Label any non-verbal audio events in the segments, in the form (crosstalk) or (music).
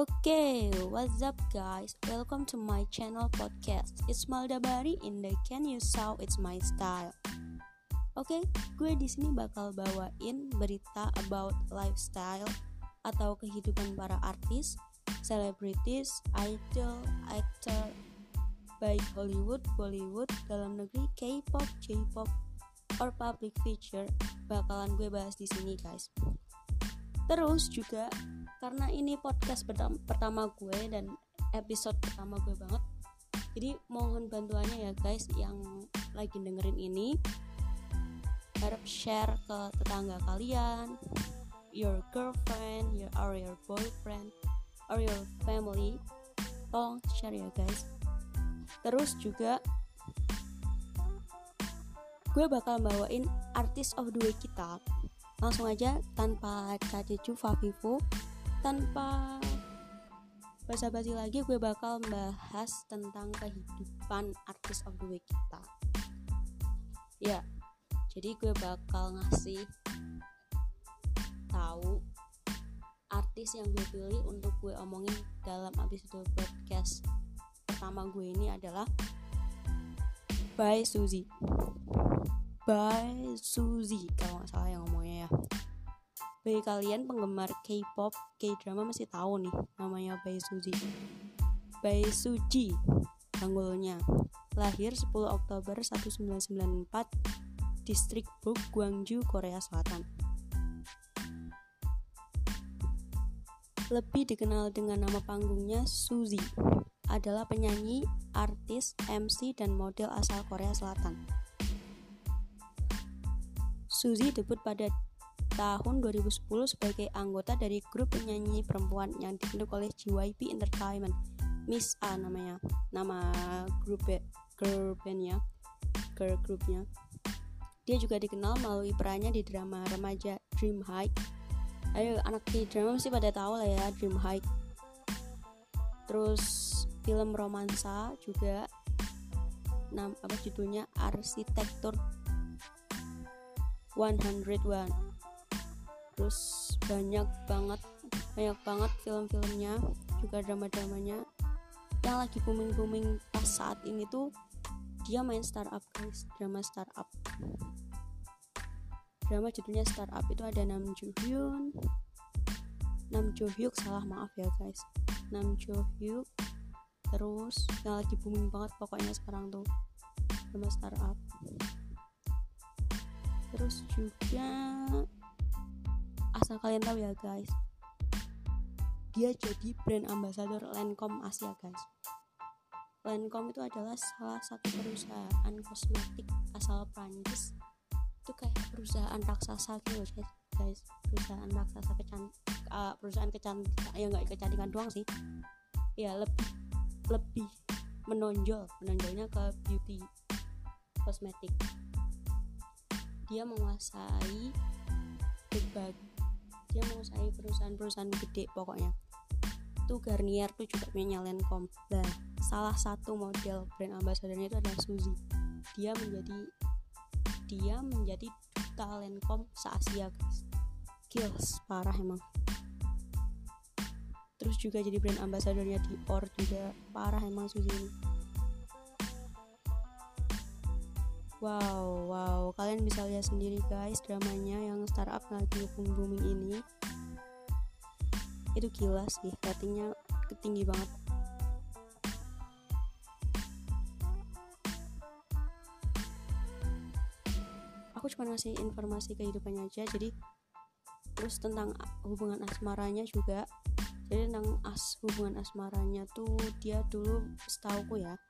Okay, what's up guys? Welcome to my channel podcast. It's Maldabari in the Can You Saw It's My Style. Oke, okay, gue di sini bakal bawain berita about lifestyle atau kehidupan para artis, selebritis, idol, actor, baik Hollywood, Bollywood, dalam negeri, K-pop, J-pop, or public feature bakalan gue bahas di sini guys. Terus juga karena ini podcast pertama gue dan episode pertama gue banget. Jadi mohon bantuannya ya guys yang lagi dengerin ini. Harap share ke tetangga kalian your girlfriend your or your boyfriend or your family. Tolong share ya guys. Terus juga gue bakal bawain artis of the week kita. Langsung aja tanpa cacicu Favivo tanpa basa-basi lagi gue bakal bahas tentang kehidupan artis of the week kita. Ya jadi gue bakal ngasih tahu artis yang gue pilih untuk gue omongin dalam episode podcast pertama gue ini adalah by Suzy by Suzy kalau nggak salah yang ngomongnya ya bagi kalian penggemar K-pop, K-drama masih tahu nih namanya Bae Suji. Bae Suji, tanggulnya. Lahir 10 Oktober 1994, distrik Buk, Gwangju, Korea Selatan. Lebih dikenal dengan nama panggungnya Suzy, adalah penyanyi, artis, MC, dan model asal Korea Selatan. Suzy debut pada tahun 2010 sebagai anggota dari grup penyanyi perempuan yang dibentuk oleh JYP Entertainment. Miss A namanya, nama grup girl bandnya, girl groupnya. Dia juga dikenal melalui perannya di drama remaja Dream High. Ayo anak di drama mesti pada tahu lah ya Dream High. Terus film romansa juga nam apa judulnya Arsitektur 101 terus banyak banget banyak banget film-filmnya juga drama-dramanya. Yang lagi booming-booming pas saat ini tuh dia main startup guys. Drama startup. Drama judulnya startup itu ada Nam Jo Hyun. Nam Jo Hyuk salah maaf ya guys. Nam Jo Hyuk. Terus yang lagi booming banget pokoknya sekarang tuh drama startup. Terus juga asal kalian tahu ya guys. Dia jadi brand ambassador Lancome Asia guys. Lancome itu adalah salah satu perusahaan kosmetik asal Prancis. Itu kayak perusahaan raksasa gitu guys. Guys perusahaan raksasa kecan uh, perusahaan kecantikan ya nggak kecantikan doang sih. Ya lebih lebih menonjol menonjolnya ke beauty kosmetik. Dia menguasai berbagai dia menguasai perusahaan-perusahaan gede pokoknya. Itu Garnier tuh juga punya Lancome dan salah satu model brand ambassadornya itu adalah Suzy. Dia menjadi dia menjadi duta Lancome se Asia guys. Kills parah emang. Terus juga jadi brand ambassadornya Dior juga. Parah emang Suzy ini Wow, wow, kalian bisa lihat sendiri guys dramanya yang startup lagi booming ini. Itu gila sih, ratingnya ketinggi banget. Aku cuma ngasih informasi kehidupannya aja, jadi terus tentang hubungan asmaranya juga. Jadi tentang as hubungan asmaranya tuh dia dulu setauku ya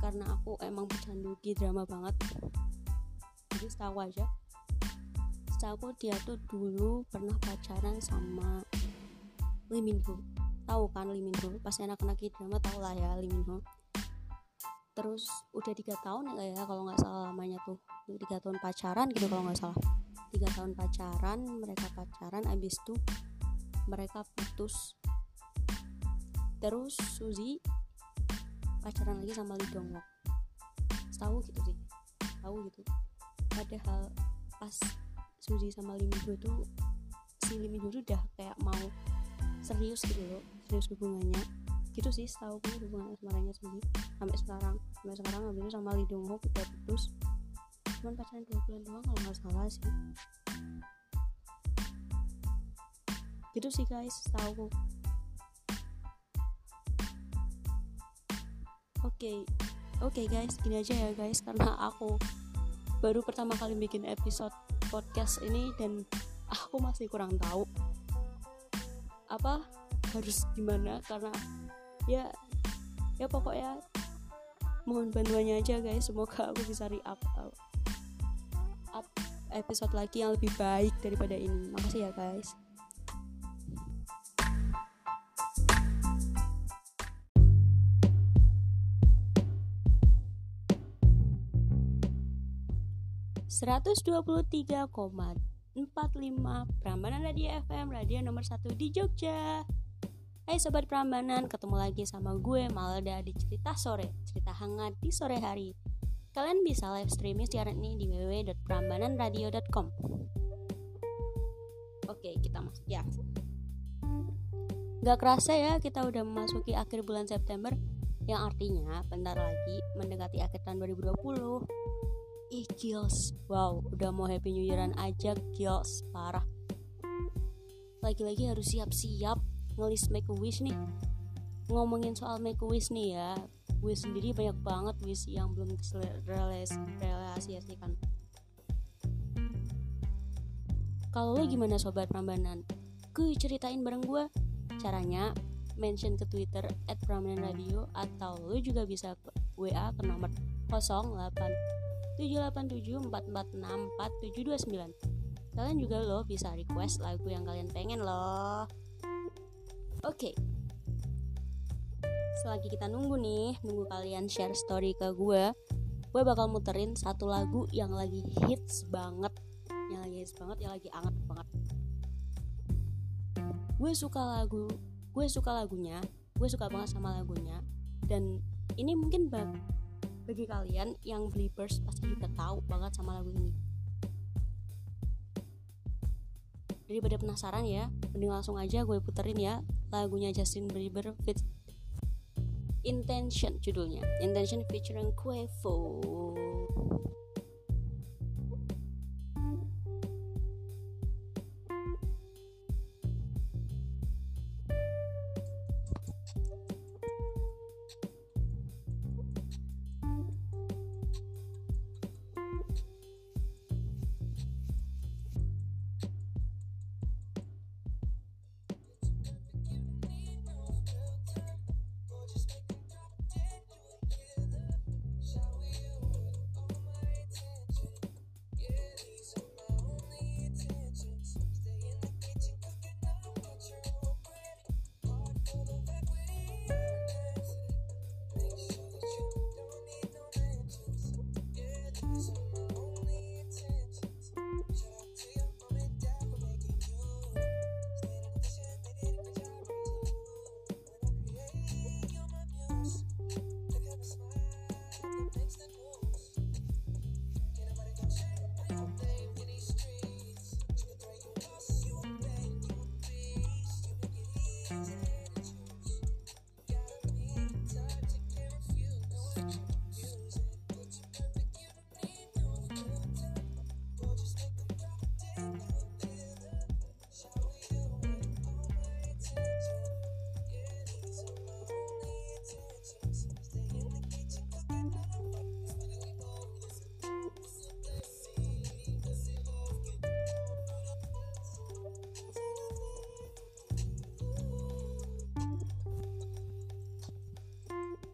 karena aku emang pecandu drama banget. Jadi setahu aja. Setahu dia tuh dulu pernah pacaran sama Lee Min Ho. Tahu kan Lee Min Ho? Pasti anak-anak drama tau lah ya Lee Min Ho. Terus udah tiga tahun ya ya kalau nggak salah lamanya tuh. Tiga tahun pacaran gitu kalau nggak salah. Tiga tahun pacaran mereka pacaran abis itu mereka putus. Terus Suzy pacaran lagi sama Lee Dong Wook tahu gitu sih. Tahu gitu. Padahal pas Suzy sama Lee Min tuh si Lee Min tuh udah kayak mau serius gitu loh serius hubungannya. Gitu sih setahu gue hubungan sama Ranya sendiri sampai sekarang. Sampai sekarang habis itu sama Lee Dong Ho udah putus. Cuman pacaran dua bulan doang kalau nggak salah sih. Gitu sih guys tahu oke okay. oke okay, guys gini aja ya guys karena aku baru pertama kali bikin episode podcast ini dan aku masih kurang tahu apa harus gimana karena ya ya pokoknya mohon bantuannya aja guys semoga aku bisa re up up episode lagi yang lebih baik daripada ini makasih ya guys 123,45 Prambanan Radio FM, radio nomor 1 di Jogja. Hai Sobat Prambanan, ketemu lagi sama gue Malda di Cerita Sore Cerita hangat di sore hari. Kalian bisa live streaming siaran ini di www.prambananradio.com Oke, kita masuk ya. Gak kerasa ya, kita udah memasuki akhir bulan September. Yang artinya bentar lagi mendekati akhir tahun 2020 Ih kills Wow udah mau happy new yearan aja kills Parah. Lagi-lagi harus siap-siap Ngelis make a wish nih. Ngomongin soal make a wish nih ya Gue sendiri banyak banget wish yang belum kan Kalau lo gimana sobat Prambanan? Gue ceritain bareng gue Caranya mention ke Twitter at Prambanan Radio Atau lo juga bisa WA ke nomor 08 787446479 Kalian juga loh bisa request lagu yang kalian pengen loh. Oke. Okay. Selagi kita nunggu nih Nunggu kalian share story ke gue Gue bakal muterin satu lagu yang lagi hits banget. Yang lagi hits banget, yang lagi anget banget. Gue suka lagu Gue suka lagunya Gue suka banget sama lagunya. Dan ini mungkin bag bagi kalian yang Believers pasti juga tahu banget sama lagu ini. Daripada penasaran ya mending langsung aja gue puterin ya lagunya Justin Bieber fit Intention judulnya. Intention featuring Quavo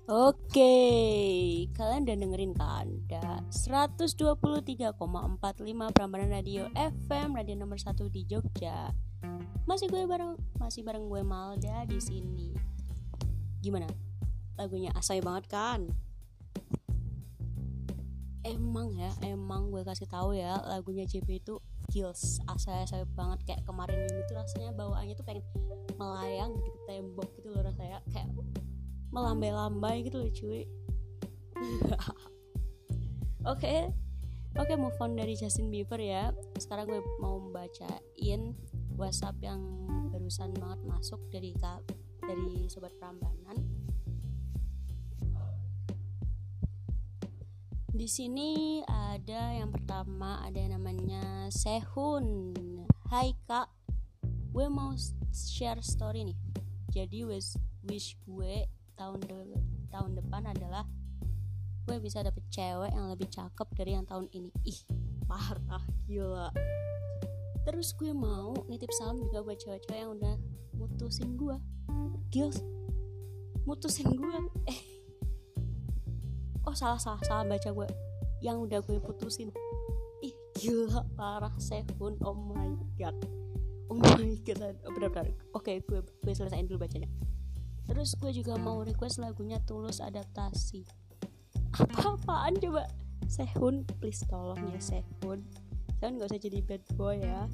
Oke, kalian udah dengerin kan? Da 123,45 Prambanan Radio FM, radio nomor 1 di Jogja. Masih gue bareng masih bareng gue Malda di sini. Gimana? Lagunya asai banget kan? Emang ya, emang gue kasih tahu ya, lagunya JP itu kills asai-asai banget kayak kemarin ini tuh rasanya bawaannya tuh pengen melayang di tembok gitu loh rasanya kayak melambai-lambai gitu loh cuy. (laughs) Oke. Oke okay, move on dari Justin Bieber ya. Sekarang gue mau bacain WhatsApp yang baru barusan banget masuk dari dari sobat Prambanan. Di sini ada yang pertama ada yang namanya Sehun. Hai kak. Gue mau share story nih. Jadi wish wish gue tahun de tahun depan adalah gue bisa dapet cewek yang lebih cakep dari yang tahun ini. Ih parah gila. Terus gue mau nitip salam juga buat cewek-cewek yang udah mutusin gue. Gila mutusin gue. Eh. Oh salah salah salah baca gue. Yang udah gue putusin. Ih gila parah Sehun. Oh my god. Oh my god. Oh, benar benar oke gue gue selesaiin dulu bacanya terus gue juga mau request lagunya tulus adaptasi. Apa apaan? Coba Sehun please tolong ya Sehun. Sehun gak usah jadi bad boy ya.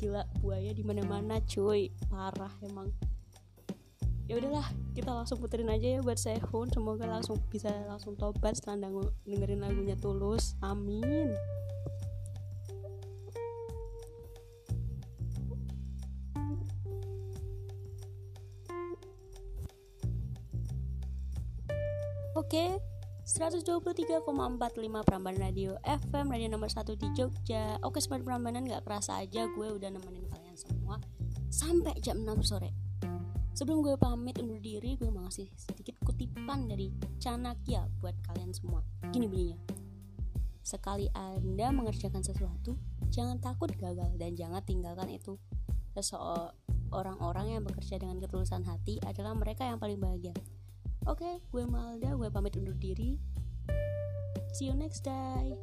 Gila buaya di mana mana cuy. Parah emang. Ya udahlah kita langsung puterin aja ya buat Sehun. Semoga langsung bisa langsung tobat setelah dengerin lagunya tulus. Amin Oke, 123,45 Prambanan Radio FM Radio nomor 1 di Jogja Oke Sobat Prambanan gak kerasa aja gue udah nemenin kalian semua Sampai jam 6 sore Sebelum gue pamit undur diri, gue mau ngasih sedikit kutipan dari Chanakya buat kalian semua. Gini bunyinya. Sekali Anda mengerjakan sesuatu, jangan takut gagal dan jangan tinggalkan itu. Seseorang orang yang bekerja dengan ketulusan hati adalah mereka yang paling bahagia. Oke, okay, gue Malda, gue pamit undur diri. See you next time.